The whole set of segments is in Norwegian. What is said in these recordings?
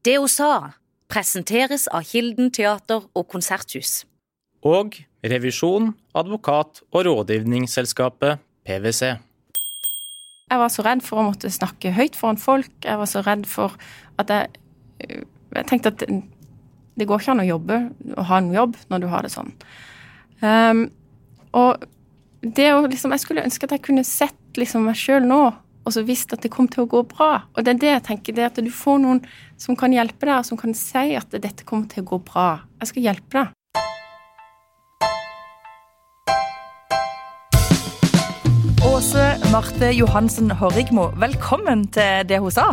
Det hun sa, presenteres av Kilden teater og konserthus. Og revisjon, advokat og rådgivningsselskapet PwC. Jeg var så redd for å måtte snakke høyt foran folk. Jeg var så redd for at jeg Jeg tenkte at det går ikke an å jobbe og ha en jobb når du har det sånn. Um, og det å liksom Jeg skulle ønske at jeg kunne sett liksom meg sjøl nå og så visst at det kom til å gå bra. Og det er det jeg tenker, det at du får noen som kan hjelpe deg, som kan si at dette kommer til å gå bra. Jeg skal hjelpe deg. Åse Marte Johansen Horrigmo, velkommen til det hun sa.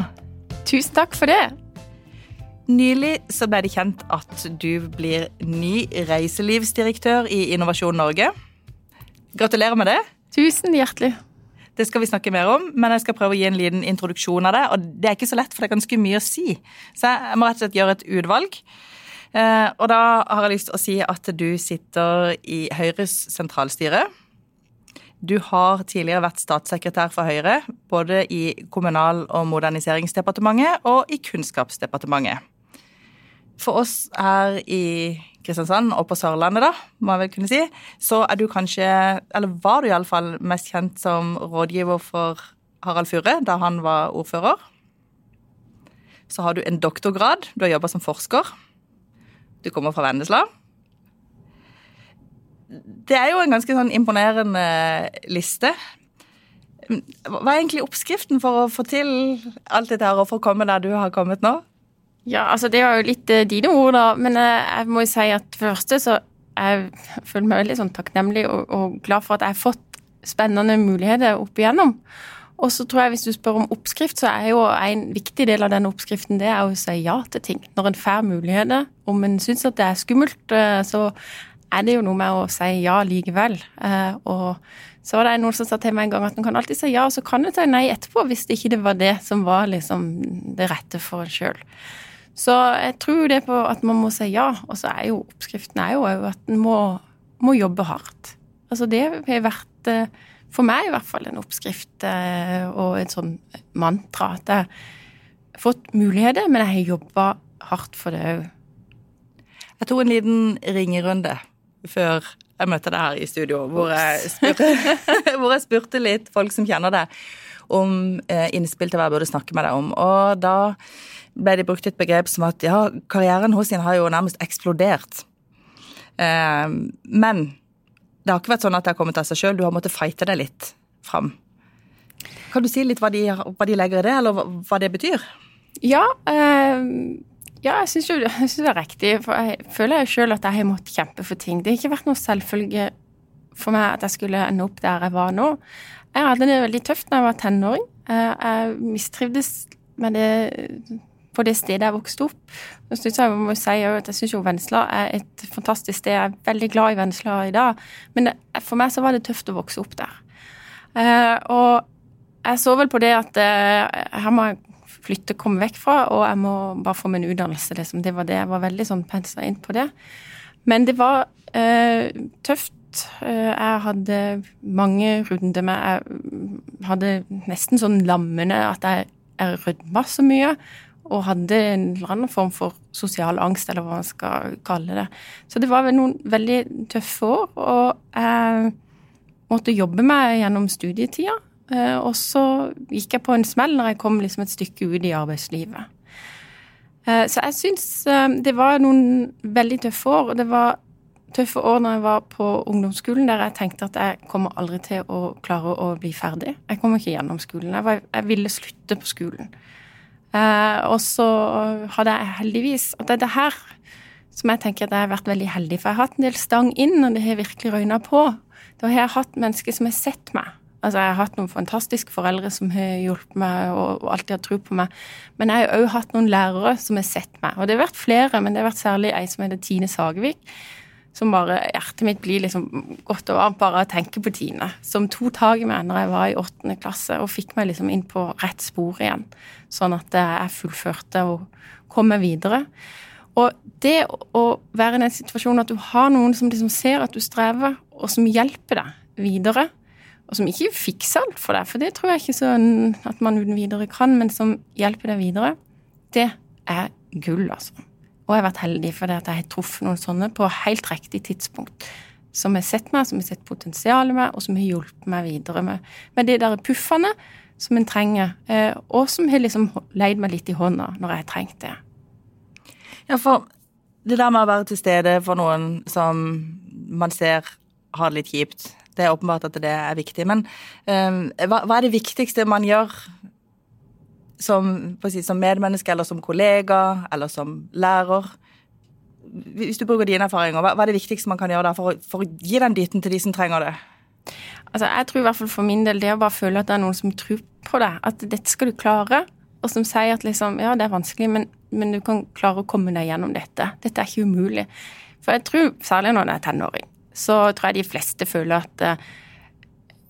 Tusen takk for det. Nylig så ble det kjent at du blir ny reiselivsdirektør i Innovasjon Norge. Gratulerer med det. Tusen hjertelig. Det skal vi snakke mer om, men jeg skal prøve å gi en liten introduksjon av det. Og det er ikke så lett, for det er ganske mye å si. Så jeg må rett og slett gjøre et utvalg. Eh, og da har jeg lyst til å si at du sitter i Høyres sentralstyre. Du har tidligere vært statssekretær for Høyre, både i Kommunal- og moderniseringsdepartementet og i Kunnskapsdepartementet. For oss her i Kristiansand og på Sørlandet, da, må jeg vel kunne si, så er du kanskje, eller var du iallfall mest kjent som rådgiver for Harald Furre da han var ordfører. Så har du en doktorgrad. Du har jobba som forsker. Du kommer fra Vennesla. Det er jo en ganske sånn imponerende liste. Hva er egentlig oppskriften for å få til alt dette her, og for å komme der du har kommet nå? Ja, altså det var jo litt uh, dine ord, da. Men uh, jeg må jo si at for det første så jeg føler meg veldig sånn takknemlig og, og, glad for at jeg har fått spennende muligheter opp igjennom. Og så tror jeg hvis du spør om oppskrift, så er jo en viktig del av den oppskriften det er å si ja til ting. Når en får muligheter, om en syns at det er skummelt, uh, så er det jo noe med å si ja likevel. og så var det noen som sa til meg en gang at en kan alltid si ja, og så kan du si nei etterpå hvis det ikke var det som var liksom det rette for en sjøl. Så jeg tror det på at man må si ja. Og så er jo oppskriften er jo at en må, må, jobbe hardt. Altså det har vært, eh, for meg i hvert fall, en oppskrift eh, og et sånn mantra. At jeg har fått muligheter, men jeg har jobba hardt for det òg. Jeg tok en liten ringerunde før jeg møtte deg her i studio, hvor jeg, spurte, hvor jeg spurte litt folk som kjenner deg, om eh, innspill til hva jeg burde snakke med deg om. Og da ble det brukt et begrep som at ja, karrieren hos henne har jo nærmest eksplodert. Eh, men det har ikke vært sånn at det har kommet av seg sjøl, du har måttet fighte deg litt fram. Kan du si litt hva de, hva de legger i det, eller hva, det betyr? Ja, øh, ja jeg syns det er riktig. For jeg føler jo sjøl at jeg har måttet kjempe for ting. Det har ikke vært noe selvfølge for meg at jeg skulle ende opp der jeg var nå. Jeg hadde det veldig tøft da jeg var tenåring. Jeg mistrivdes med det på det stedet jeg vokste opp. Så synes jeg må si at jeg syns jo Vennesla er et fantastisk sted. Jeg er veldig glad i Vennesla i dag. Men for meg så var det tøft å vokse opp der. Eh, og jeg så vel på det at eh, her må jeg flytte, komme vekk fra, og jeg må bare få meg en utdannelse. Liksom. Det var det. Jeg var veldig sånn pensa inn på det. Men det var eh, tøft. Eh, jeg hadde mange runder med Jeg hadde nesten sånn lammende at jeg, jeg rødma så mye og hadde en eller annen form for sosial angst, eller hva man skal kalle det. Så det var noen veldig tøffe år, og jeg måtte jobbe meg gjennom studietida. Eh, og så gikk jeg på en smell når jeg kom liksom et stykke ut i arbeidslivet. Eh, så jeg syns det var noen veldig tøffe år. og det var tøffe år når jeg var på ungdomsskolen, der jeg tenkte at jeg kommer aldri til å klare å bli ferdig. Jeg kommer ikke gjennom skolen. Jeg, var, jeg ville slutte på skolen. Eh, og så hadde jeg heldigvis Og det er det her som jeg tenker at jeg har vært veldig heldig, for jeg har hatt en del stang inn, og det har virkelig røyna på. Da har jeg hatt mennesker som har sett meg. Altså, Jeg har hatt noen fantastiske foreldre som har hjulpet meg og, og alltid har tro på meg. Men jeg har òg hatt noen lærere som har sett meg. Og det har vært flere, men det har vært særlig ei som heter Tine Sagevik. Som bare Hjertet mitt blir liksom godt og varmt bare av å tenke på Tine. Som tok tak i meg når jeg var i åttende klasse og fikk meg liksom inn på rett spor igjen sånn at jeg fullførte og kom meg videre. Og det å være i den situasjonen at du har noen som liksom ser at du strever, og som hjelper deg videre, og som ikke fikser alt for deg, for det tror jeg ikke sånn at man uten videre kan, men som hjelper deg videre, det er gull, altså. Og jeg har vært heldig fordi at jeg har truffet noen sånne på helt riktig tidspunkt. Som har sett meg, som har sett potensialet med, og som har hjulpet meg videre med, med de der puffene som en trenger, eh, og som har liksom leid meg litt i hånda når jeg har trengt det. Ja, for det der med å være til stede for noen som man ser har det litt kjipt, det er åpenbart at det er viktig. Men um, hva, hva, er det viktigste man gjør som, si, som medmenneske, eller som kollega, eller som lærer? Hvis du bruker dine erfaringer, hva, er det viktigste man kan gjøre for, for, å gi den biten til de som trenger det? Altså, jeg tror i hvert fall for min del det å bare føle at det er noen som tror på deg, At dette skal du klare. Og som sier at liksom, ja, det er vanskelig, men, men du kan klare å komme deg gjennom dette. Dette er ikke umulig. For jeg tror, særlig når det er tenåring, så tror jeg de fleste føler at uh,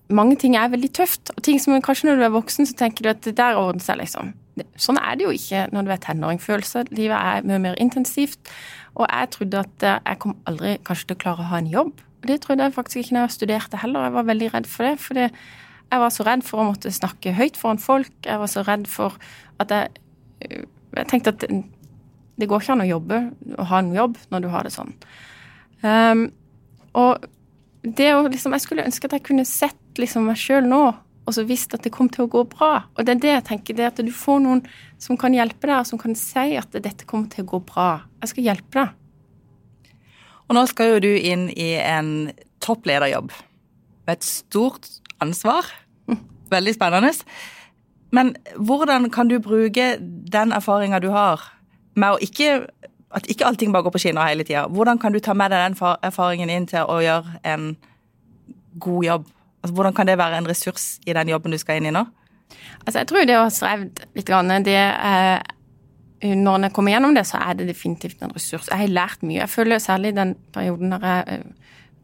mange ting er veldig tøft. Og ting som kanskje når du er voksen, så tenker du at det der ordner seg, liksom. Sånn er det jo ikke når du er tenåring. Følelseslivet er mye mer intensivt. Og jeg trodde at uh, jeg kom aldri kanskje til å klare å ha en jobb. Og det trodde jeg faktisk ikke når jeg studerte heller. Jeg var veldig redd for det. fordi jeg var så redd for å måtte snakke høyt foran folk. Jeg var så redd for at jeg øh, Jeg tenkte at det går ikke an å jobbe å ha en jobb når du har det sånn. Um, og det å liksom Jeg skulle ønske at jeg kunne sett liksom meg sjøl nå og så visst at det kom til å gå bra. Og det er det jeg tenker, det at du får noen som kan hjelpe deg, og som kan si at dette kommer til å gå bra. Jeg skal hjelpe deg. Og nå skal jo du inn i en topplederjobb med et stort ansvar. Veldig spennende. Men hvordan kan du bruke den erfaringa du har, med å ikke at ikke allting bare går på skinner hele tida. Hvordan kan du ta med deg den erfaringen inn til å gjøre en god jobb? Altså, hvordan kan det være en ressurs i den jobben du skal inn i nå? Altså, jeg tror det å ha strevd litt, det er Når jeg kommer gjennom det, så er det definitivt en ressurs. Jeg har lært mye. Jeg føler særlig den perioden når jeg eh,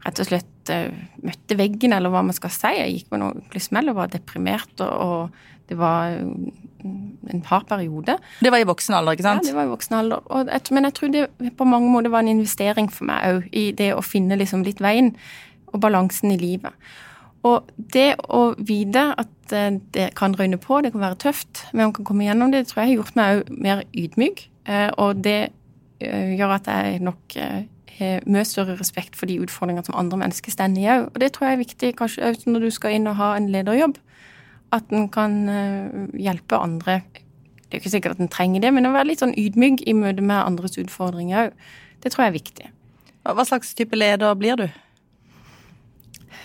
rett og slett uh, møtte veggen, eller hva man skal si. Jeg gikk på noe ordentlig smell og var deprimert, og, og, det var en hard periode. Det var i voksen alder, ikke sant? Ja, det var i voksen alder. Jeg, men jeg tror det på mange måter var en investering for meg òg, i det å finne liksom litt veien og balansen i livet. Og det å vite at eh, det kan røyne på, det kan være tøft, men man kan komme gjennom det, tror jeg har gjort meg òg mer ydmyk. Eh, og det gjør at jeg nok har mye større respekt for de utfordringene som andre mennesker står i òg. Og det tror jeg er viktig kanskje òg når du skal inn og ha en lederjobb. At en kan eh, hjelpe andre. Det er jo ikke sikkert at en trenger det, men å være litt sånn ydmyk i møte med andres utfordringer òg. Det tror jeg er viktig. Hva slags type leder blir du?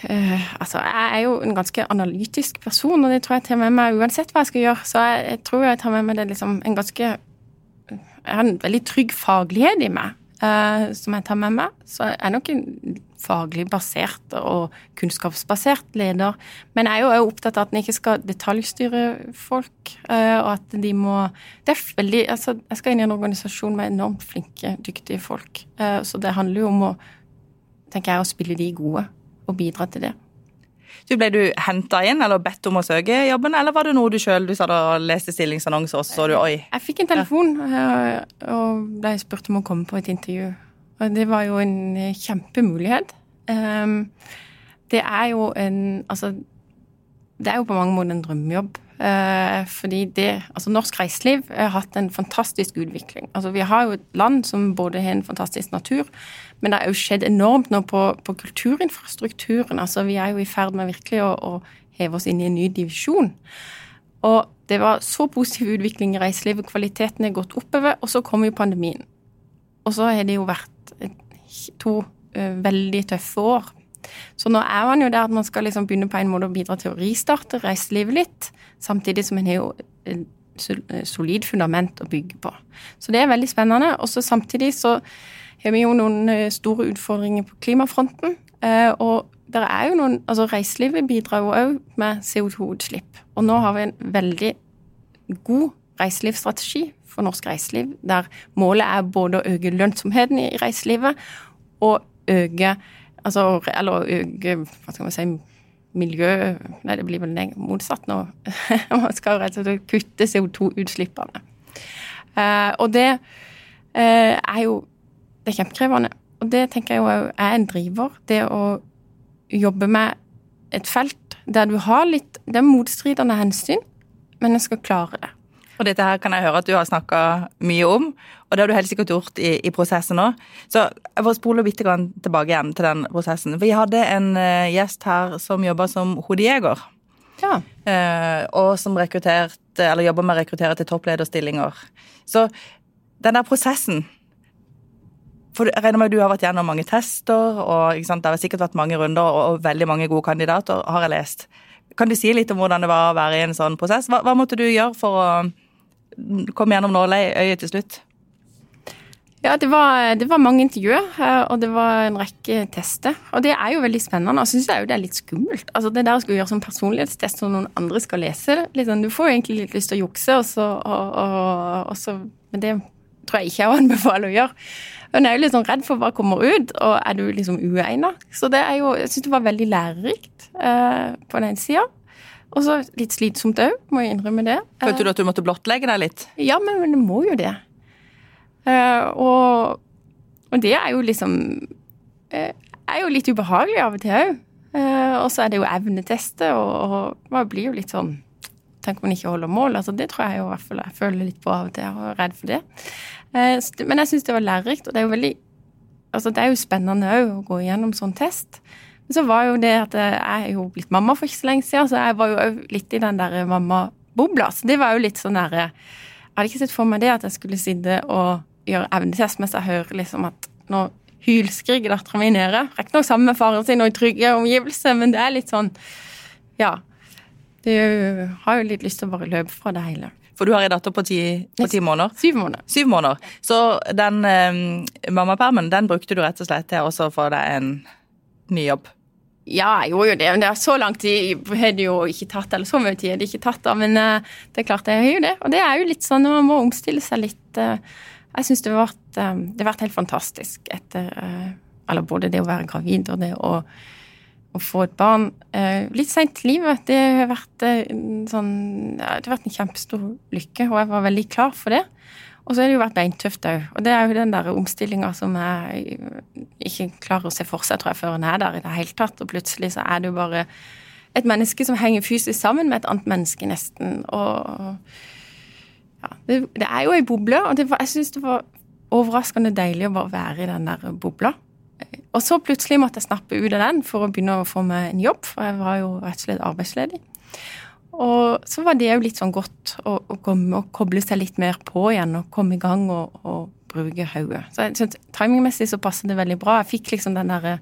Uh, altså, Jeg er jo en ganske analytisk person, og det tror jeg tar med meg uansett hva jeg skal gjøre. Så jeg, jeg tror jeg tar med meg det liksom en ganske Jeg har en veldig trygg faglighet i meg uh, som jeg tar med meg. Så jeg er nok en faglig basert og kunnskapsbasert leder. Men jeg er jo opptatt av at en ikke skal detaljstyre folk, uh, og at de må Det er veldig Altså, jeg skal inn i en organisasjon med enormt flinke, dyktige folk. Så det handler jo om å, tenker jeg, å spille de gode og bidra til det. Du Ble du henta inn eller bedt om å søke jobben, eller var det noe du sjøl leste stillingsannonser og så du oi? Jeg fikk en telefon eh, og ble spurt om å komme på et intervju. Og det var jo en kjempemulighet. Ehm, det er jo en Altså, det er jo på mange måter en drømmejobb. Eh, fordi det Altså, norsk reiseliv har hatt en fantastisk utvikling. Altså, vi har jo et land som både har en fantastisk natur, men det har jo skjedd enormt nå på, på kulturinfrastrukturen. Altså, vi er jo i ferd med virkelig å, å heve oss inn i en ny divisjon. Og det var så positiv utvikling i reiselivet, kvaliteten er gått oppover, og så kom jo pandemien. Og så har det jo vært to uh, veldig tøffe år. Så nå er man jo der at man skal liksom begynne på en måte å bidra til å ristarte reiselivet litt, samtidig som en har jo et solid fundament å bygge på. Så det er veldig spennende. Og samtidig så har vi jo noen eh, store utfordringer på klimafronten. Eh, og der er jo noen, altså Reiselivet bidrar jo òg med CO2-utslipp. Og nå har vi en veldig god reiselivsstrategi for norsk reiseliv, der målet er både å øke lønnsomheten i reiselivet og øke Altså, eller Hva skal man si miljø... Nei, det blir vel motsatt nå. man skal rett og slett kutte CO2-utslippene. Eh, og det er jo det er kjempekrevende. Og det tenker jeg jo er en driver. Det å jobbe med et felt der du har litt Det er motstridende hensyn, men en skal klare det. Og dette her kan jeg høre at du har snakka mye om, og det har du helt sikkert gjort i, i prosessen òg. Så jeg får spole litt tilbake igjen til den prosessen. Vi hadde en uh, gjest her som jobba som hodejeger. Ja. Uh, og som rekrutterte, eller jobber med å rekruttere til topplederstillinger. Så den der prosessen for jeg regner med at Du har vært gjennom mange tester, og det har sikkert vært mange runder og, og veldig mange gode kandidater, har jeg lest. Kan du si litt om hvordan det var å være i en sånn prosess? Hva, hva måtte du gjøre for å komme gjennom nåløyet til slutt? Ja, det var, det var, mange intervjuer, eh, og det var en rekke tester. Og det er jo veldig spennende, og syns jeg jo det er litt skummelt. Altså Det der å skulle gjøre som personlighetstest som noen andre skal lese, liksom, du får jo egentlig litt lyst til å jukse, og så, og, og, og så Men det tror jeg ikke jeg anbefaler å gjøre. Men jeg er jo litt sånn redd for hva kommer ut, og er du liksom uegna? Så det er jo Jeg syns det var veldig lærerikt eh, på den sida. Og så litt slitsomt òg, må jeg innrømme det. Følte du at du måtte blottlegge deg litt? Ja, men, men det må jo det. Uh, og, og, det er jo liksom uh, er jo litt ubehagelig av og til òg. Uh, og så er det jo evnetester, og, og man blir jo litt sånn Tenk om man ikke holder mål. altså Det tror jeg jo i hvert fall jeg føler litt på av og til, og er redd for det. men jeg syns det var lærerikt, og det er jo veldig altså det er jo spennende òg å gå igjennom sånn test. Men så var jo det at jeg er jo blitt mamma for ikke så lenge siden, så jeg var jo litt i den der mammabobla. Så det var jo litt sånn derre Jeg hadde ikke sett for meg det at jeg skulle sitte og gjøre evnetest mens jeg hører liksom at nå hylskriker dattera mi nede. Riktignok sammen med faren sin og i trygge omgivelser, men det er litt sånn Ja. Du har jo litt lyst til å bare løpe fra det hele. For du har en datter på ti, på ti, måneder? Syv måneder. Syv måneder. Så den eh, mammapermen, den brukte du rett og slett til å få deg en ny jobb? Ja, jeg gjorde jo det. Men det er så lang tid har det jo ikke tatt, eller så mye tid har det ikke tatt, da. Men uh, det er klart jeg har jo det. Og det er jo litt sånn man må omstille seg litt. Uh, jeg syns det, uh, det, har vært helt fantastisk etter Eller både det å være gravid og det å, å få et barn litt seint i livet. Det har vært sånn Det har vært en kjempestor lykke, og jeg var veldig klar for det. Og så har det jo vært beintøft òg. Og det er jo den der omstillinga som jeg ikke klarer å se for seg, tror jeg, før en er der i det hele tatt. Og plutselig så er det jo bare et menneske som henger fysisk sammen med et annet menneske, nesten. Og ja, det, det er jo ei boble, og var, jeg syns det var overraskende deilig å bare være i den der bobla. Og så plutselig måtte jeg snappe ut av den for å begynne å få meg en jobb, for jeg var jo rett og slett arbeidsledig. Og så var det jo litt sånn godt å, å, komme, å, koble seg litt mer på igjen og komme i gang og, og bruke hodet. Så jeg synes, timingmessig så passer det veldig bra. Jeg fikk liksom den derre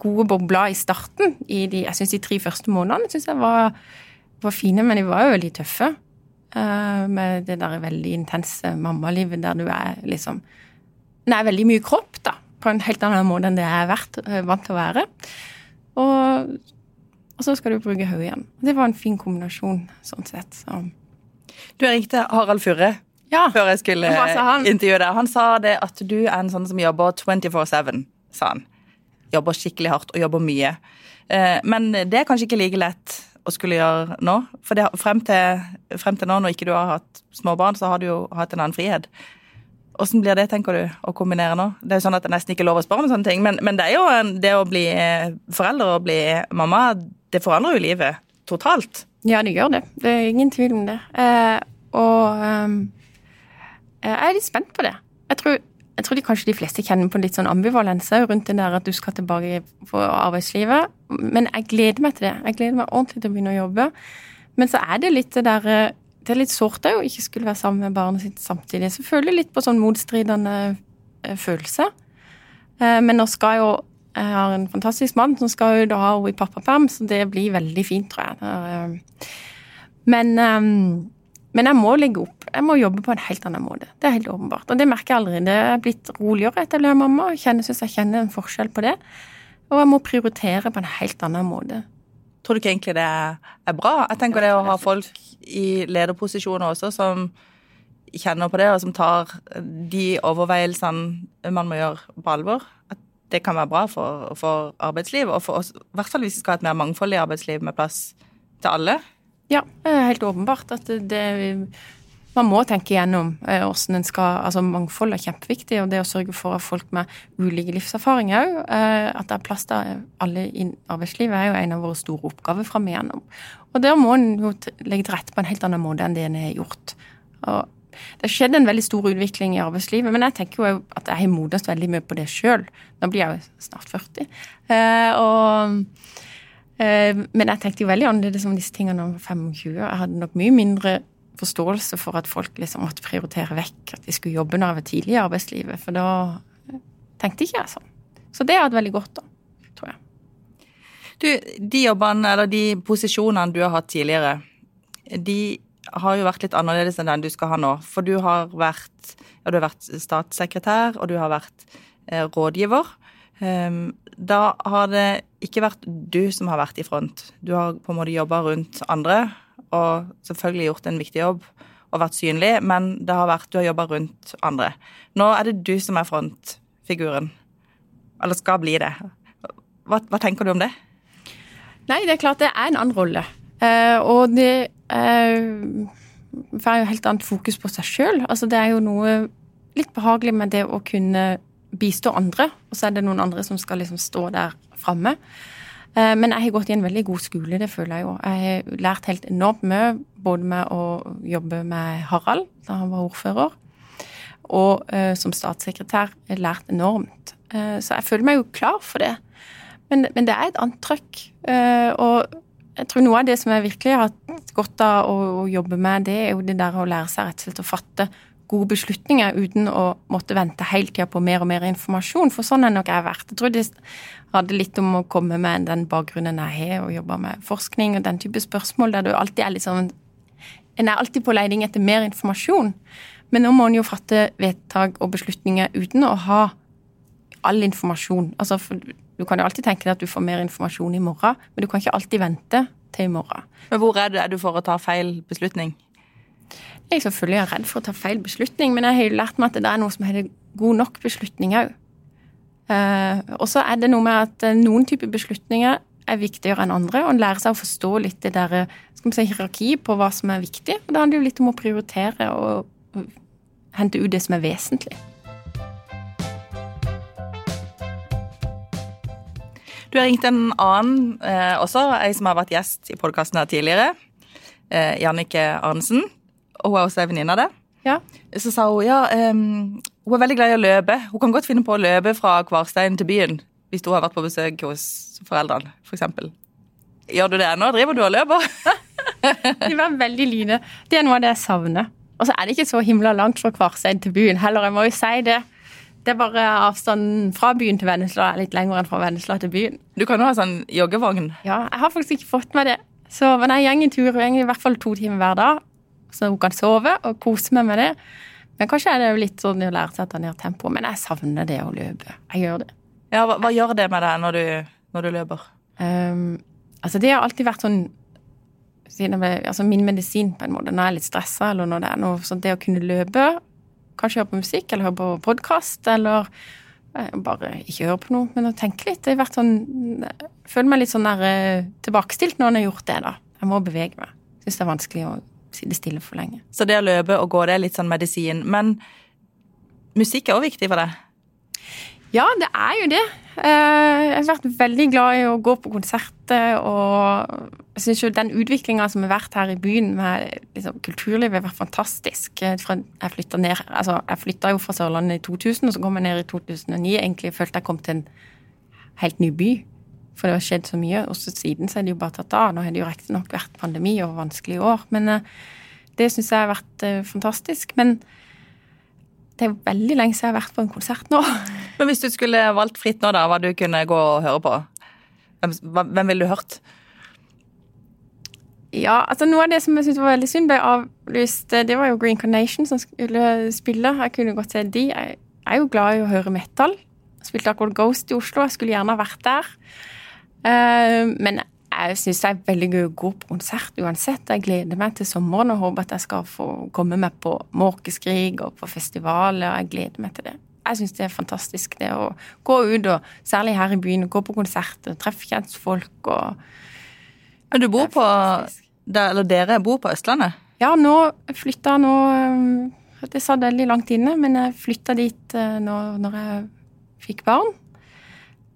gode bobla i starten. I de, jeg syns de tre første månedene synes jeg var, var, fine, men de var jo veldig tøffe. Uh, med det der veldig intense mammalivet der du er liksom er veldig mye kropp, da. På en helt annen måte enn det jeg er uh, vant til å være. Og og så skal du bruke hodet. Det var en fin kombinasjon, sånn sett. Så. Du ringte Harald Furre ja. før jeg skulle intervjue deg. Han sa det at du er en sånn som jobber 24-7, sa han. Jobber skikkelig hardt og jobber mye. Eh, men det er kanskje ikke like lett å skulle gjøre nå? For det, frem, til, frem til nå, når ikke du har hatt små barn, så har du jo hatt en annen frihet. Hvordan blir det, tenker du, å kombinere nå? Det er jo sånn at det nesten ikke er lov å spørre om sånne ting, men, men det er jo en, det å bli forelder og bli mamma, det forandrer jo livet totalt. Ja, det gjør det. Det er ingen tvil om det. Eh, og eh, jeg er litt spent på det. Jeg tror, jeg tror de, kanskje de fleste kjenner på litt sånn ambivalense rundt det der at du skal tilbake på arbeidslivet. Men jeg gleder meg til det. Jeg gleder meg ordentlig til å begynne å jobbe. Men så er det litt det derre det er litt sårt å ikke skulle være sammen med barnet sitt samtidig. Så jeg litt på sånn motstridende eh, følelse. Eh, men nå skal jo Jeg har en fantastisk mann som skal jo da ha henne i pappaperm, så det blir veldig fint, tror jeg. Eh, men, men jeg må legge opp. Jeg må jobbe på en helt annen måte. Det er helt åpenbart. Og det merker jeg allerede. Det er blitt roligere etter å ble mamma. Jeg syns jeg kjenner en forskjell på det. Og jeg må prioritere på en helt annen måte. Tror du ikke egentlig det er bra? Jeg tenker det å ha folk i lederposisjoner også som kjenner på det, og som tar de overveielsene man må gjøre på alvor. At det kan være bra for, for arbeidslivet, og for oss, i hvert fall hvis vi skal ha et mer mangfoldig arbeidsliv med plass til alle. Ja, helt åpenbart at det, man må tenke igjennom eh, hvordan en skal Altså mangfold er kjempeviktig, og det å sørge for folk med ulike livserfaringer òg, eh, at det er plass til alle i arbeidslivet, er jo en av våre store oppgaver fram igjennom. Og der må en jo legge til rette på en helt annen måte enn det en har gjort. Og det har skjedd en veldig stor utvikling i arbeidslivet, men jeg tenker jo at jeg har modnet veldig mye på det sjøl. Nå blir jeg jo snart 40. Eh, og, eh, men jeg tenkte jo veldig annerledes om disse tingene om 25. Jeg hadde nok mye mindre forståelse for at folk liksom måtte prioritere vekk at de skulle jobbe når jeg var tidlig i arbeidslivet, for da tenkte ikke jeg sånn. Så det har vært veldig godt, da, tror jeg. Du, de jobbene, eller de posisjonene du har hatt tidligere, de har jo vært litt annerledes enn den du skal ha nå. For du har vært, ja, du har vært statssekretær, og du har vært eh, rådgiver. Um, da har det ikke vært du som har vært i front. Du har på en måte jobba rundt andre, og selvfølgelig gjort en viktig jobb og vært synlig, men det har vært, du har jobba rundt andre. Nå er det du som er frontfiguren. Eller skal bli det. Hva, hva tenker du om det? Nei, det er klart det er en annen rolle. Uh, og det får jo helt annet fokus på seg sjøl. Altså, det er jo noe litt behagelig med det å kunne bistå andre, og så er det noen andre som skal liksom stå der framme. Eh, men jeg har gått i en veldig god skole, det føler jeg jo. Jeg har lært helt enormt mye, både med å jobbe med Harald da han var ordfører, og uh, som statssekretær jeg lært enormt. Uh, så jeg føler meg jo klar for det. Men, men det er et annet trøkk. Eh, og jeg tror noe av det som jeg virkelig har hatt godt av å, å jobbe med, det er jo det der å lære seg rett og slett å fatte gode beslutninger uten å måtte vente hele tida på mer og mer informasjon. For sånn er nok jeg vært. Jeg tror det hadde litt om å komme med den bakgrunnen jeg har, og jobbe med forskning og den type spørsmål, der du alltid er litt sånn En er alltid på leiding etter mer informasjon. Men nå må en jo fatte vedtak og beslutninger uten å ha all informasjon. Altså, for du kan jo alltid tenke deg at du får mer informasjon i morgen, men du kan ikke alltid vente til i morgen. Men hvor redd er du for å ta feil beslutning? Jeg er selvfølgelig redd for å ta feil beslutning, men jeg har jo lært meg at det er noe som heter god nok beslutning òg. og så er det noe med at eh, noen typer beslutninger er viktigere enn andre, og en lærer seg å forstå litt det der, eh, skal vi si, hierarki på hva som er viktig. Og det handler jo litt om å prioritere og hente ut det som er vesentlig. Du har ringt en annen eh, også, ei som har vært gjest i podkasten her tidligere. Eh, Jannike Arnesen. Og hun er også ei venninne av det. Ja. Så sa hun ja, um, hun er veldig glad i å løpe. Hun kan godt finne på å løpe fra Kvarstein til byen hvis hun har vært på besøk hos foreldrene, f.eks. For eksempel. Gjør du det ennå? Driver du og løper? De var veldig lyne. Det er noe av det jeg savner. Og så er det ikke så himla langt fra Kvarseid til byen heller, jeg må jo si det. Det er bare avstanden fra byen til Vennesla er litt lengre enn fra Vennesla til byen. Du kan jo ha sånn joggevogn. Ja, jeg har faktisk ikke fått med det. Så men jeg går en tur, og jeg går i hvert fall to timer hver dag, så hun kan sove og kose meg med det. Men kanskje er det jo litt sånn å lære seg å ta ned tempoet, men jeg savner det å løpe. Jeg gjør det. Ja, hva, hva gjør det med deg når du, når du løper? Um, altså det har alltid vært sånn siden jeg altså min medisin på en måte, når jeg er litt stressa, eller når det er noe sånn det å kunne løpe, kanskje høre på musikk, eller høre på podkast, eller eh, bare ikke høre på noe, men å tenke litt. Jeg, sånn Jeg føler meg litt sånn der eh, tilbakestilt når en har gjort det, da. Jeg må bevege meg. Syns det er vanskelig å sitte stille for lenge. Så det å løpe og gå, det er litt sånn medisin. Men musikk er også viktig for deg. Ja, det er jo det. Eh, Jeg har vært veldig glad i å gå på konserter, og jeg syns jo den utviklinga som har vært her i byen med liksom, kulturlivet, har vært fantastisk. Jeg flytta Altså, jo fra Sørlandet i 2000, og så kom jeg ned i 2009. Egentlig følte jeg kom til en helt ny by. For det har skjedd så mye. Og så siden så er det jo bare tatt av. Nå har det jo riktignok vært pandemi og vanskelige år, men eh, det syns jeg har vært eh, fantastisk. Men det er jo veldig lenge siden jeg har vært på en konsert nå. Men hvis du skulle valgt fritt nå, da, hva du kunne gå og høre på? Hvem, hvem ville du hørt? Ja, altså Noe av det som jeg syntes var veldig synd, ble avlyst. eh, Det var jo Green Carnation som skulle spille. Jeg kunne godt se de. Jeg er jo glad i å høre metal. Jeg spilte akkurat Ghost i Oslo. Jeg skulle gjerne vært der. Eh, men jeg syns det er veldig gøy å gå på konsert uansett. Jeg gleder meg til sommeren og håper at jeg skal få komme meg på Måkeskrig og på festivaler. Jeg gleder meg til det. Jeg syns det er fantastisk det å gå ut, og særlig her i byen, gå på konsert og treffe kjentfolk og du bor på der, Eller dere bor på Østlandet? Ja, nå flytta nå eh, Det satt veldig langt inne, men jeg flytta dit eh, nå når jeg fikk barn.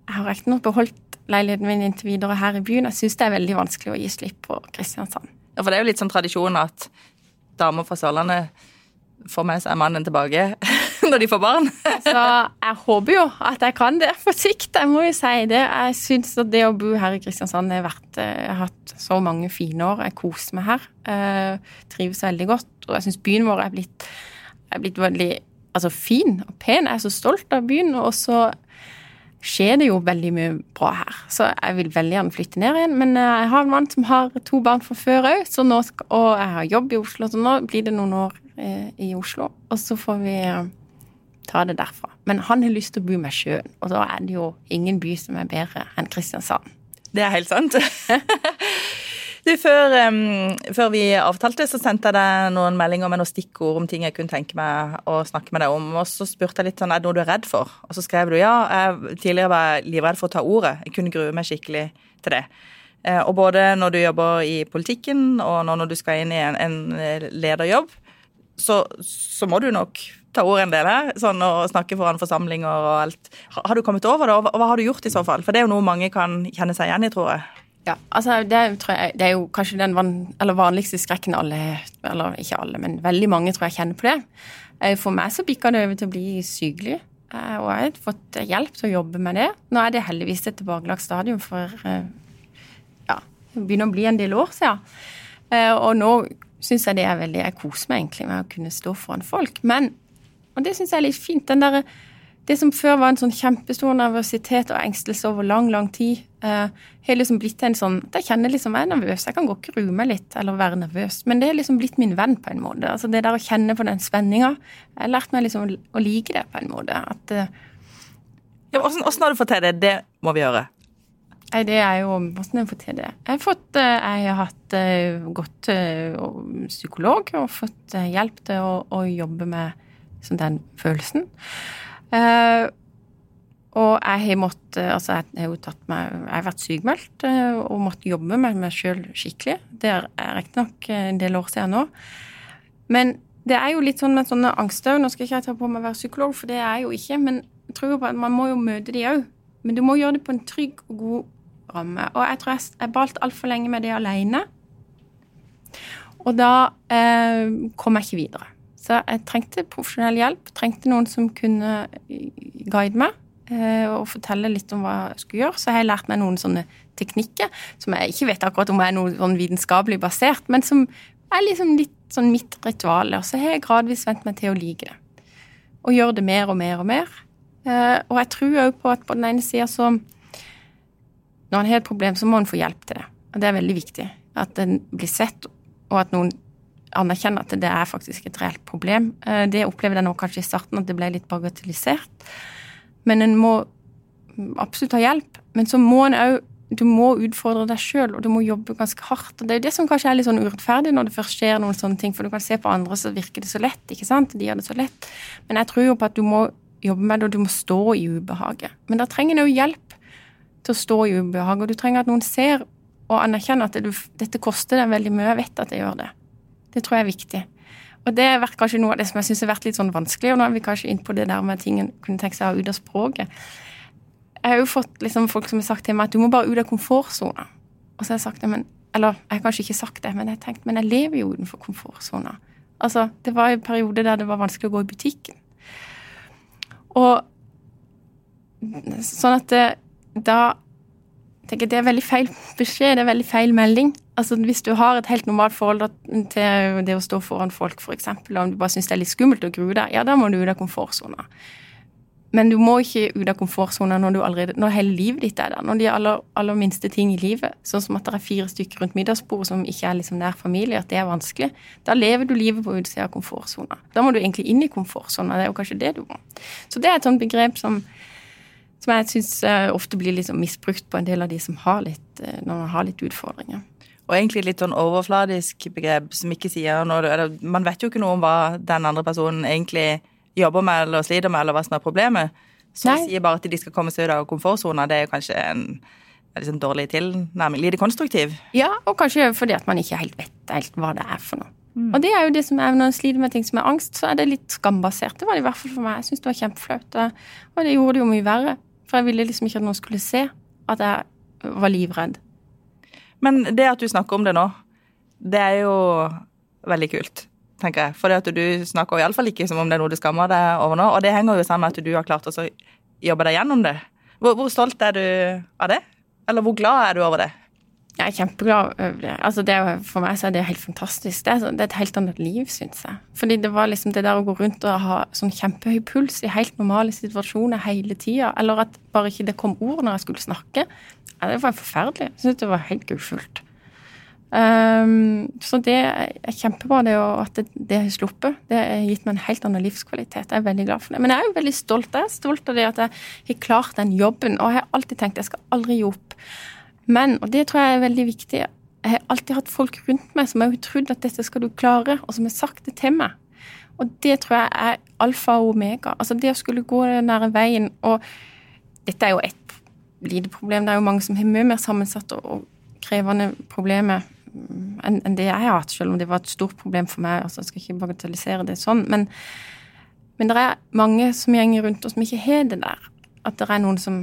Jeg har riktignok beholdt leiligheten min inntil videre her i byen. Jeg syns det er veldig vanskelig å gi slipp på Kristiansand. Ja, for det er jo litt sånn tradisjon at damer fra Sørlandet får med seg mannen tilbake når de får barn. Så jeg håper jo at jeg kan det på sikt, jeg må jo si det. Jeg syns at det å bo her i Kristiansand har vært Jeg har hatt så mange fine år. Jeg koser meg her. Jeg trives veldig godt. Og jeg syns byen vår er blitt, er blitt veldig altså, fin og pen. Jeg er så stolt av byen. Og så skjer det jo veldig mye bra her. Så jeg vil veldig gjerne flytte ned igjen. Men jeg har en mann som har to barn fra før òg, og jeg har jobb i Oslo, så nå blir det noen år eh, i Oslo. Og så får vi eh, ta det derfra. Men han har lyst til å bo med sjøen, og da er det jo ingen by som er bedre enn Kristiansand. Det er helt sant. Du, før, um, før, vi avtalte, så sendte jeg deg noen meldinger med noen stikkord om ting jeg kunne tenke meg å snakke med deg om. Og så spurte jeg litt sånn, er det noe du er redd for? Og så skrev du ja, jeg tidligere var livredd for å ta ordet. Jeg kunne grue meg skikkelig til det. Eh, og både når du jobber i politikken, og når du skal inn i en, en lederjobb, så, så, må du nok ta ordet en del her, sånn å snakke foran forsamlinger og alt. Har du kommet over det, og hva har du gjort i så fall? For det er jo noe mange kan kjenne seg igjen i, tror jeg. Ja, altså det, jeg, det, er jo kanskje den van, vanligste skrekken alle Eller ikke alle, men veldig mange tror jeg kjenner på det. Eh, for meg så bikka det over til å bli sykelig. Eh, og jeg har fått hjelp til å jobbe med det. Nå er det heldigvis et tilbakelagt stadium, for eh, ja, det begynner å bli en del år siden. Og nå syns jeg det er veldig Jeg koser meg egentlig med å kunne stå foran folk. Men, og det syns jeg er litt fint, den der, det som før var en sånn kjempestor nervøsitet og engstelse over lang, lang tid, eh, har liksom blitt en sånn Jeg kjenner liksom jeg er nervøs. Jeg kan godt grue meg litt eller være nervøs, men det er liksom blitt min venn på en måte. Altså Det der å kjenne på den spenninga. Jeg har lært meg liksom å like det på en måte. At eh, ja, Åssen har du fått til det? Det må vi gjøre. Nei, det er jo Åssen har jeg fått til det? Jeg har, fått, eh, jeg har hatt uh, godt uh, psykolog og fått hjelp til å, å jobbe med sånn, den følelsen. Uh, og jeg har måttet Altså, jeg har jo tatt meg Jeg har vært sykmeldt uh, og måttet jobbe med meg sjøl skikkelig. Det er riktignok en del år siden nå. Men det er jo litt sånn med sånne angster Nå skal ikke jeg ta på meg å være psykolog, for det er jeg jo ikke. Men jeg tror på at man må jo møte de òg. Men du må gjøre det på en trygg og god ramme. Og jeg tror jeg, jeg balte altfor lenge med det aleine. Og da eh, kom jeg ikke videre. Så jeg trengte profesjonell hjelp. Trengte noen som kunne guide meg eh, og fortelle litt om hva jeg skulle gjøre. Så jeg har lært meg noen sånne teknikker som jeg ikke vet akkurat om er noe sånn vitenskapelig basert, men som er liksom litt sånn mitt ritual. Og så har jeg gradvis vent meg til å like det. Og gjøre det mer og mer og mer. Eh, og jeg tror òg på at på den ene sida så Når en har et problem, så må en få hjelp til det. Og det er veldig viktig. At en blir sett, og at noen anerkjenne at det er faktisk et reelt problem. Eh, det opplevde jeg nå kanskje i starten, at det ble litt bagatellisert. Men en må absolutt ha hjelp. Men så må en òg du må utfordre deg sjøl, og du må jobbe ganske hardt. og Det er jo det som kanskje er litt sånn urettferdig når det først skjer noen sånne ting, for du kan se på andre så virker det så lett, ikke sant? De gjør det så lett. Men jeg tror jo på at du må jobbe med det, og du må stå i ubehaget. Men da trenger en jo hjelp til å stå i ubehaget, og du trenger at noen ser og anerkjenner at det, dette koster deg veldig mye. Jeg vet at det gjør det. Det tror jeg er viktig. Og det har vært kanskje noe av det som jeg syns har vært litt sånn vanskelig, og nå er vi kanskje inn på det der med at ting kunne tenke seg ut av språket. Jeg har jo fått liksom folk som har sagt til meg at du må bare ut av komfortsona. Og så har jeg sagt det, men Eller jeg har kanskje ikke sagt det, men jeg har tenkt men jeg lever jo utenfor komfortsona. Altså, det var en periode der det var vanskelig å gå i butikken. Og sånn at det, da tenker Det er veldig feil beskjed, det er veldig feil melding. Altså Hvis du har et helt normalt forhold til det å stå foran folk, f.eks., og om du bare syns det er litt skummelt å grue deg, ja, da må du ut av komfortsona. Men du må ikke ut av komfortsona når, når hele livet ditt er der. Når de aller, aller minste ting i livet, sånn som at det er fire stykker rundt middagsbordet som ikke er liksom nær familie, at det er vanskelig. Da lever du livet på utsida av komfortsona. Da må du egentlig inn i komfortsona. Det er jo kanskje det du må. Så det er et sånt begrep som som jeg syns eh, ofte blir liksom misbrukt på en del av de som har litt, eh, når man har litt utfordringer. Og egentlig litt sånn overfladisk begrep som ikke sier noe Man vet jo ikke noe om hva den andre personen egentlig jobber med eller sliter med, eller hva som er problemet. Så Nei. sier bare at de skal komme seg ut av komfortsona. Det er kanskje en liksom dårlig tilnærming. Lite konstruktiv. Ja, og kanskje fordi at man ikke helt vet helt hva det er for noe. Og det er jo det som er når en sliter med ting som er angst, så er det litt skambasert. Det var det i hvert fall for meg. Jeg syns det var kjempeflaut. Og det gjorde det jo mye verre. For jeg ville liksom ikke at noen skulle se at jeg var livredd. Men det at du snakker om det nå, det er jo veldig kult, tenker jeg. For det at du snakker iallfall ikke som om det er noe du skammer deg over nå. Og det henger jo sammen med at du har klart å jobbe deg gjennom det. Hvor, hvor stolt er du av det? Eller hvor glad er du over det? Jeg er kjempeglad over det. Altså det for meg så er det helt fantastisk. Det er, et helt annet liv, syns jeg. Fordi det var liksom det der å gå rundt og ha sånn kjempehøy puls i helt normale situasjoner hele tida, eller at bare ikke det kom ord når jeg skulle snakke, ja, det var forferdelig. Jeg syntes det var helt gudfullt. Um, så det er kjempebra, det at det, det har sluppet. Det har gitt meg en helt annen livskvalitet. Jeg er veldig glad for det. Men jeg er jo veldig stolt. Jeg er stolt av det at jeg har klart den jobben. Og jeg har alltid tenkt jeg skal aldri gi opp. Men, og det tror jeg er veldig viktig, jeg har alltid hatt folk rundt meg som har trodd at dette skal du klare, og som har sagt det til meg. Og det tror jeg er alfa og omega. Altså det å skulle gå den der veien Og dette er jo et lite problem. Det er jo mange som har mye mer sammensatte og krevende problemer enn det jeg har hatt, selv om det var et stort problem for meg. altså Jeg skal ikke bagatellisere det sånn. Men, men det er mange som gjenger rundt og som ikke har det der. At det er noen som,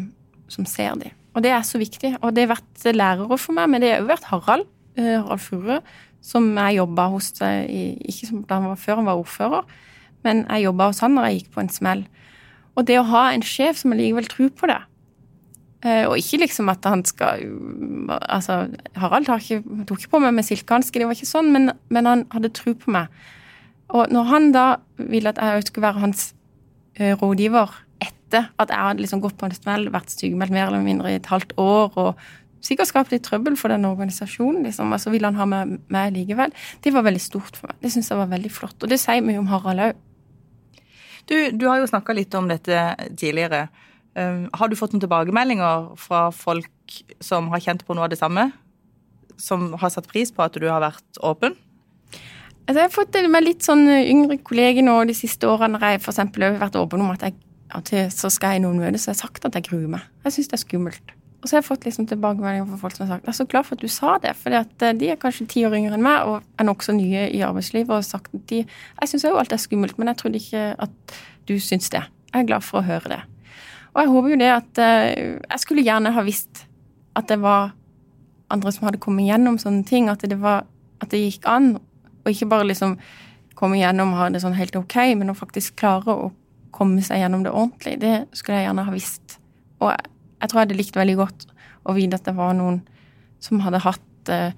som ser dem. Og det er så viktig. Og det har vært lærere for meg, men det har òg vært Harald, eh, Harald Furre, som jeg jobba hos Ikke som da han var før han var ordfører, men jeg jobba hos han når jeg gikk på en smell. Og det å ha en sjef som allikevel tror på det, eh, og ikke liksom at han skal Altså, Harald ikke, tok ikke på meg med silkehanske, det var ikke sånn, men, men, han hadde tro på meg. Og når han da ville at jeg skulle være hans eh, rådgiver etter at jeg hadde liksom gått på en smell, vært sykemeldt mer eller mindre i et halvt år og sikkert skapt litt trøbbel for den organisasjonen, liksom, og så ville han ha meg med likevel. Det var veldig stort for meg. Det syns jeg var veldig flott. Og det sier mye om Harald òg. Du, du, har jo snakka litt om dette tidligere. Um, har du fått noen tilbakemeldinger fra folk som har kjent på noe av det samme? Som har satt pris på at du har vært åpen? Altså, jeg har fått det med litt sånn yngre kolleger nå de siste årene når jeg f.eks. har vært åpen om at jeg og til så skal jeg i noen møter, så har jeg sagt at jeg gruer meg. Jeg syns det er skummelt. Og så har jeg fått liksom tilbakemeldinger fra folk som har sagt jeg er så glad for at du sa det. For eh, de er kanskje ti år yngre enn meg og er nokså nye i arbeidslivet. og har sagt at de, Jeg syns òg alt er skummelt, men jeg trodde ikke at du syns det. Jeg er glad for å høre det. Og jeg håper jo det at eh, Jeg skulle gjerne ha visst at det var andre som hadde kommet gjennom sånne ting. At det, var, at det gikk an. Og ikke bare liksom komme gjennom og ha det sånn helt OK, men å faktisk klare å komme seg gjennom det ordentlig. Det skulle jeg gjerne ha visst. Og jeg tror jeg hadde likt veldig godt å vite at det var noen som hadde hatt uh,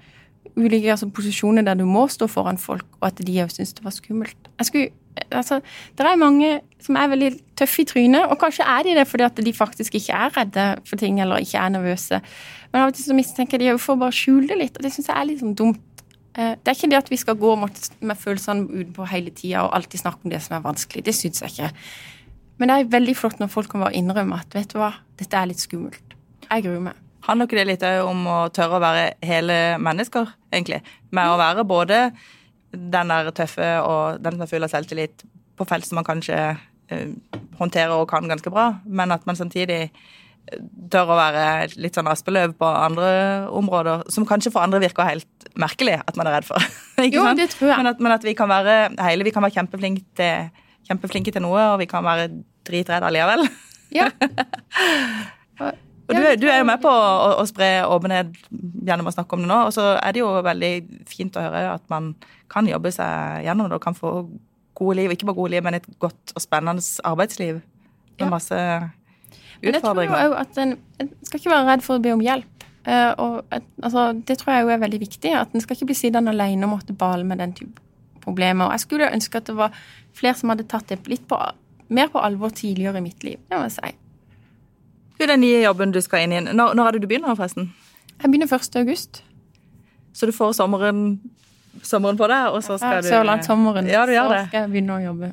ulike altså, posisjoner der du må stå foran folk, og at de òg syntes det var skummelt. Jeg skulle, altså, Det er mange som er veldig tøffe i trynet, og kanskje er de det fordi at de faktisk ikke er redde for ting eller ikke er nervøse. Men av og til så mistenker jeg de for å bare skjule det litt, og det syns jeg er litt sånn dumt. Eh, det er ikke det at vi skal gå med følelsene utenpå hele tida og alltid snakke om det som er vanskelig. Det syns jeg ikke. Men det er veldig flott når folk kan bare innrømme at vet du hva, dette er litt skummelt. Jeg gruer meg. Handler ikke det litt om å tørre å være hele mennesker, egentlig? Med å være både den der tøffe og den som er full av selvtillit på felt som man kanskje uh, håndterer og kan ganske bra, men at man samtidig tør å være litt sånn aspeløv på andre områder, som kanskje for andre virker helt merkelig at man er redd for. jo, sant? det tror jeg. Men at, men at, vi kan være hele, vi kan være kjempeflinke til, kjempeflinke til noe, og vi kan være dritredde allikevel. Ja. og du, du, er jo med på å, å, spre åpenhet gjennom å snakke om det nå, og så er det jo veldig fint å høre at man kan jobbe seg gjennom det og kan få gode liv, ikke bare gode liv, men et godt og spennende arbeidsliv med ja. masse men jeg tror jo at en, en, skal ikke være redd for å be om hjelp. Uh, og et, altså, det tror jeg jo er veldig viktig. At en skal ikke bli sittende alene og måtte bale med den type problemer. Og jeg skulle ønske at det var flere som hadde tatt det litt på, mer på alvor tidligere i mitt liv. Det må jeg si. Du, Den nye jobben du skal inn i, når, når er det du begynner, forresten? Jeg begynner 1. august. Så du får sommeren, sommeren på deg, og så skal ja, du Sørlandssommeren. Ja, du gjør så skal jeg begynne å jobbe.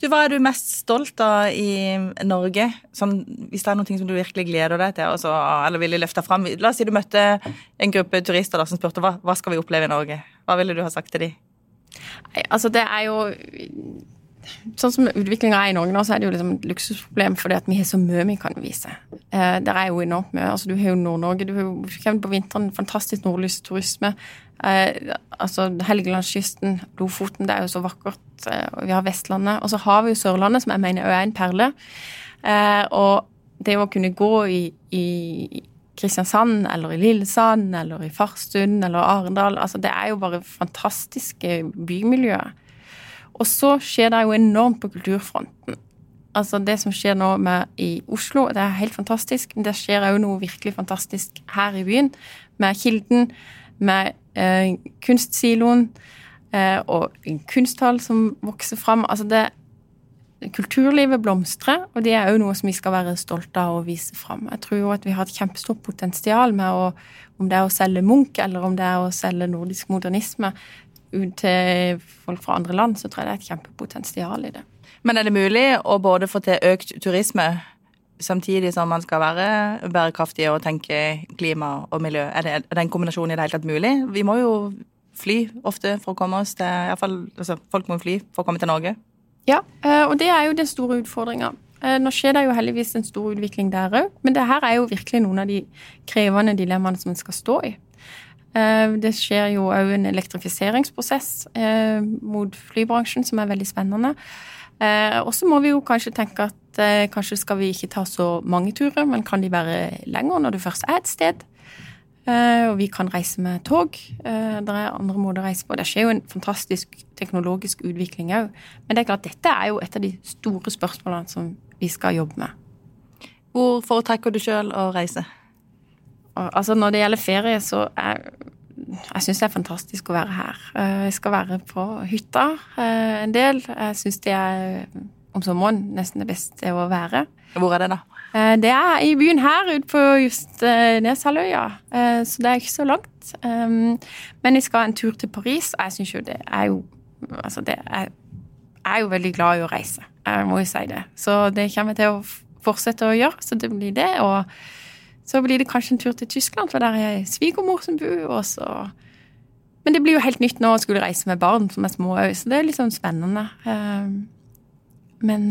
Du, Hva er du mest stolt av i Norge? Sånn, hvis det er noe som du virkelig gleder deg til, også, eller ville løfte fram La oss si du møtte en gruppe turister da, som spurte hva, hva skal vi oppleve i Norge. Hva ville du ha sagt til dem? Altså, det er jo Sånn som utviklinga er i Norge nå, så er det jo liksom et luksusproblem fordi at vi har så mye vi kan vise. Eh, det er jo enormt mye. Altså, du har jo Nord-Norge, du har jo på vinteren fantastisk nordlysturisme. Eh, altså Helgelandskysten, Lofoten, det er jo så vakkert. Eh, og vi har Vestlandet. Og så har vi jo Sørlandet, som jeg mener er en perle. Eh, og det å kunne gå i, i Kristiansand eller i Lillesand eller i Farsund eller Arendal, altså det er jo bare fantastiske bymiljøer. Og så skjer det jo enormt på kulturfronten. Altså Det som skjer nå med i Oslo, det er helt fantastisk. Men det skjer òg noe virkelig fantastisk her i byen. Med Kilden, med Kunstsiloen eh, og kunsthall som vokser fram. Altså det, Kulturlivet blomstrer, og det er òg noe som vi skal være stolte av å vise fram. Jeg tror jo at vi har et kjempestort potensial med å, om det er å selge Munch, eller om det er å selge nordisk modernisme til folk fra andre land, så tror jeg det er et kjempepotensial i det. Men er det mulig å både få til økt turisme samtidig som man skal være bærekraftig og tenke klima og miljø? Er, det, er den kombinasjonen i det hele tatt mulig? Vi må jo fly ofte for å komme oss til Iallfall altså, folk må fly for å komme til Norge. Ja, eh, og det er jo den store utfordringa. Eh, nå skjer det jo heldigvis en stor utvikling der òg, men det her er jo virkelig noen av de krevende dilemmaene som en skal stå i. Eh, det skjer jo òg en elektrifiseringsprosess mot flybransjen som er veldig spennende. Og så må vi jo kanskje tenke at kanskje skal vi ikke ta så mange turer, men kan de være lenger når du først er et sted? Eh, og vi kan reise med tog. Eh, det er andre måter å reise på. Det skjer jo en fantastisk teknologisk utvikling òg. Men det er klart, dette er jo et av de store spørsmålene som vi skal jobbe med. Hvor foretrekker du sjøl å reise? Altså, når det gjelder ferie, så er jeg syns det er fantastisk å være her. Eh, jeg skal være på hytta en del. Jeg syns det er om sommeren nesten det beste å være. Hvor er det, da? Eh, det er i byen her ute på just eh, Neshalvøya, eh, så det er ikke så langt. Men jeg skal en tur til Paris, og jeg syns jo det er jo Altså, det er, jeg er jo veldig glad i å reise, jeg må jo si det. Så det kommer jeg til å fortsette å gjøre, så det blir det. Og så blir det kanskje en tur til Tyskland, for der er svigermor som bor, og så Men det blir jo helt nytt nå å skulle reise med barn som er små òg, så det er litt sånn spennende. Ehm, men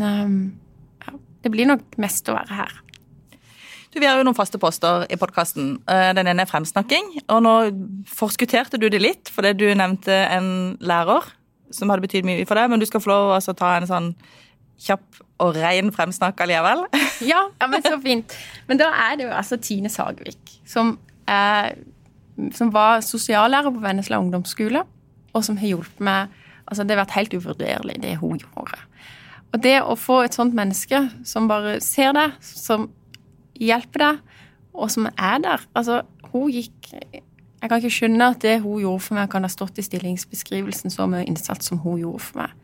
ja, det blir nok mest å være her. Du, Vi har jo noen faste poster i podkasten. Eh, den ene er fremsnakking. Og nå forskutterte du det litt, fordi du nevnte en lærer som hadde betydd mye for deg, men du skal få lov til å ta en sånn kjapp og rein fremsnakk allikevel. Ja, ja, men så fint. Men da er det jo altså Tine Sagvik, som, er, som var sosiallærer på Vennesla ungdomsskole, og som har hjulpet meg Altså, det har vært helt uvurderlig, det hun gjorde. Og det å få et sånt menneske som bare ser deg, som hjelper deg, og som er der Altså, hun gikk Jeg kan ikke skjønne at det hun gjorde for meg, kan ha stått i stillingsbeskrivelsen så mye innsats som hun gjorde for meg.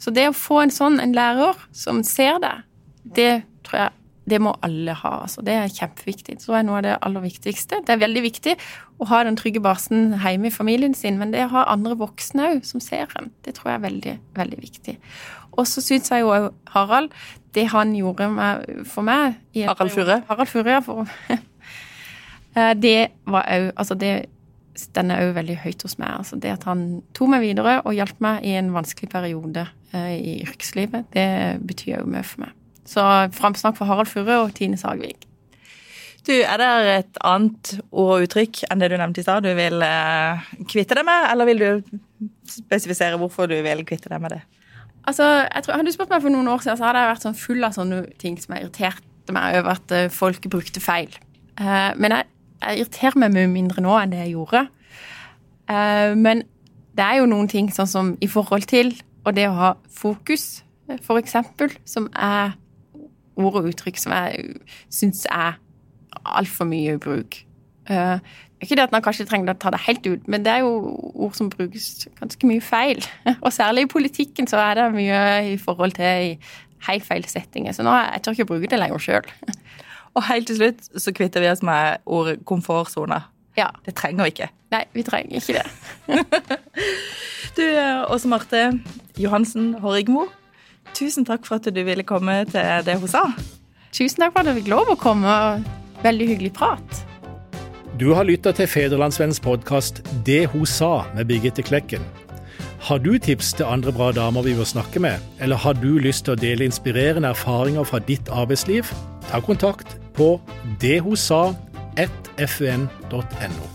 Så det å få en sånn en lærer som ser deg, det tror jeg det må alle ha. altså Det er kjempeviktig. Det tror jeg er noe av det aller viktigste. Det er veldig viktig å ha den trygge basen hjemme i familien sin, men det å ha andre voksne òg som ser en, det tror jeg er veldig, veldig viktig. Og så syns jeg jo òg Harald Det han gjorde for meg Harald Furre? Harald Furre, ja. For, eh, det var òg Altså, det den er òg veldig høyt hos meg. Altså det at han tok meg videre og hjalp meg i en vanskelig periode eh, i yrkeslivet, det betyr òg mye for meg. Så framsnakk for Harald Furre og Tine Sagvik. Du, Er det et annet ord og uttrykk enn det du nevnte i stad du vil eh, kvitte deg med, eller vil du spesifisere hvorfor du vil kvitte deg med det? Altså, jeg tror, Hadde du spurt meg for noen år siden, så hadde jeg vært sånn full av sånne ting som jeg irriterte meg over at uh, folk brukte feil. Eh, men jeg, jeg, irriterer meg mye mindre nå enn det jeg gjorde. Uh, men det er jo noen ting sånn som i forhold til og det å ha fokus, for eksempel, som er ord og uttrykk som jeg syns er altfor mye i bruk. Uh, ikke det at man kanskje trenger å ta det helt ut, men det er jo ord som brukes ganske mye feil. Og særlig i politikken så er det mye i forhold til helt feil settinger. Så nå jeg tør ikke å bruke det lenger sjøl. Og helt til slutt så kvitter vi oss med ordet komfortsone. Ja. Det trenger vi ikke. Nei, vi trenger ikke det. du, Åse Marte Johansen Horrigmo, tusen takk for at du ville komme til det hun sa. Tusen takk for at jeg fikk lov å komme. Veldig hyggelig prat. Du har lytta til Federlandsvennens podkast 'Det hun sa' med Birgitte Klekken. Har du tips til andre bra damer vi bør snakke med, eller har du lyst til å dele inspirerende erfaringer fra ditt arbeidsliv? Ta kontakt på dethosa1fun.no.